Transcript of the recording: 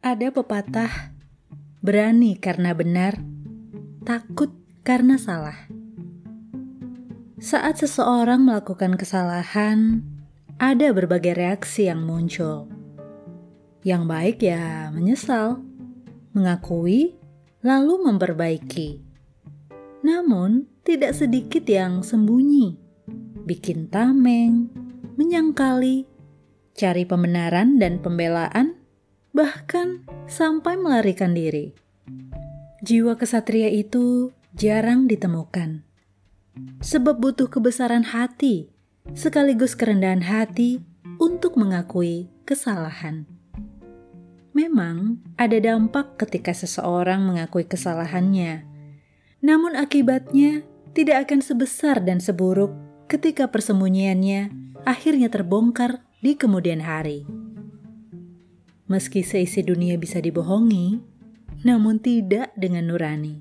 Ada pepatah, berani karena benar, takut karena salah. Saat seseorang melakukan kesalahan, ada berbagai reaksi yang muncul. Yang baik ya menyesal, mengakui, lalu memperbaiki. Namun, tidak sedikit yang sembunyi, bikin tameng, menyangkali, cari pembenaran dan pembelaan bahkan sampai melarikan diri. Jiwa kesatria itu jarang ditemukan, sebab butuh kebesaran hati sekaligus kerendahan hati untuk mengakui kesalahan. Memang ada dampak ketika seseorang mengakui kesalahannya, namun akibatnya tidak akan sebesar dan seburuk ketika persembunyiannya akhirnya terbongkar di kemudian hari. Meski seisi dunia bisa dibohongi, namun tidak dengan nurani.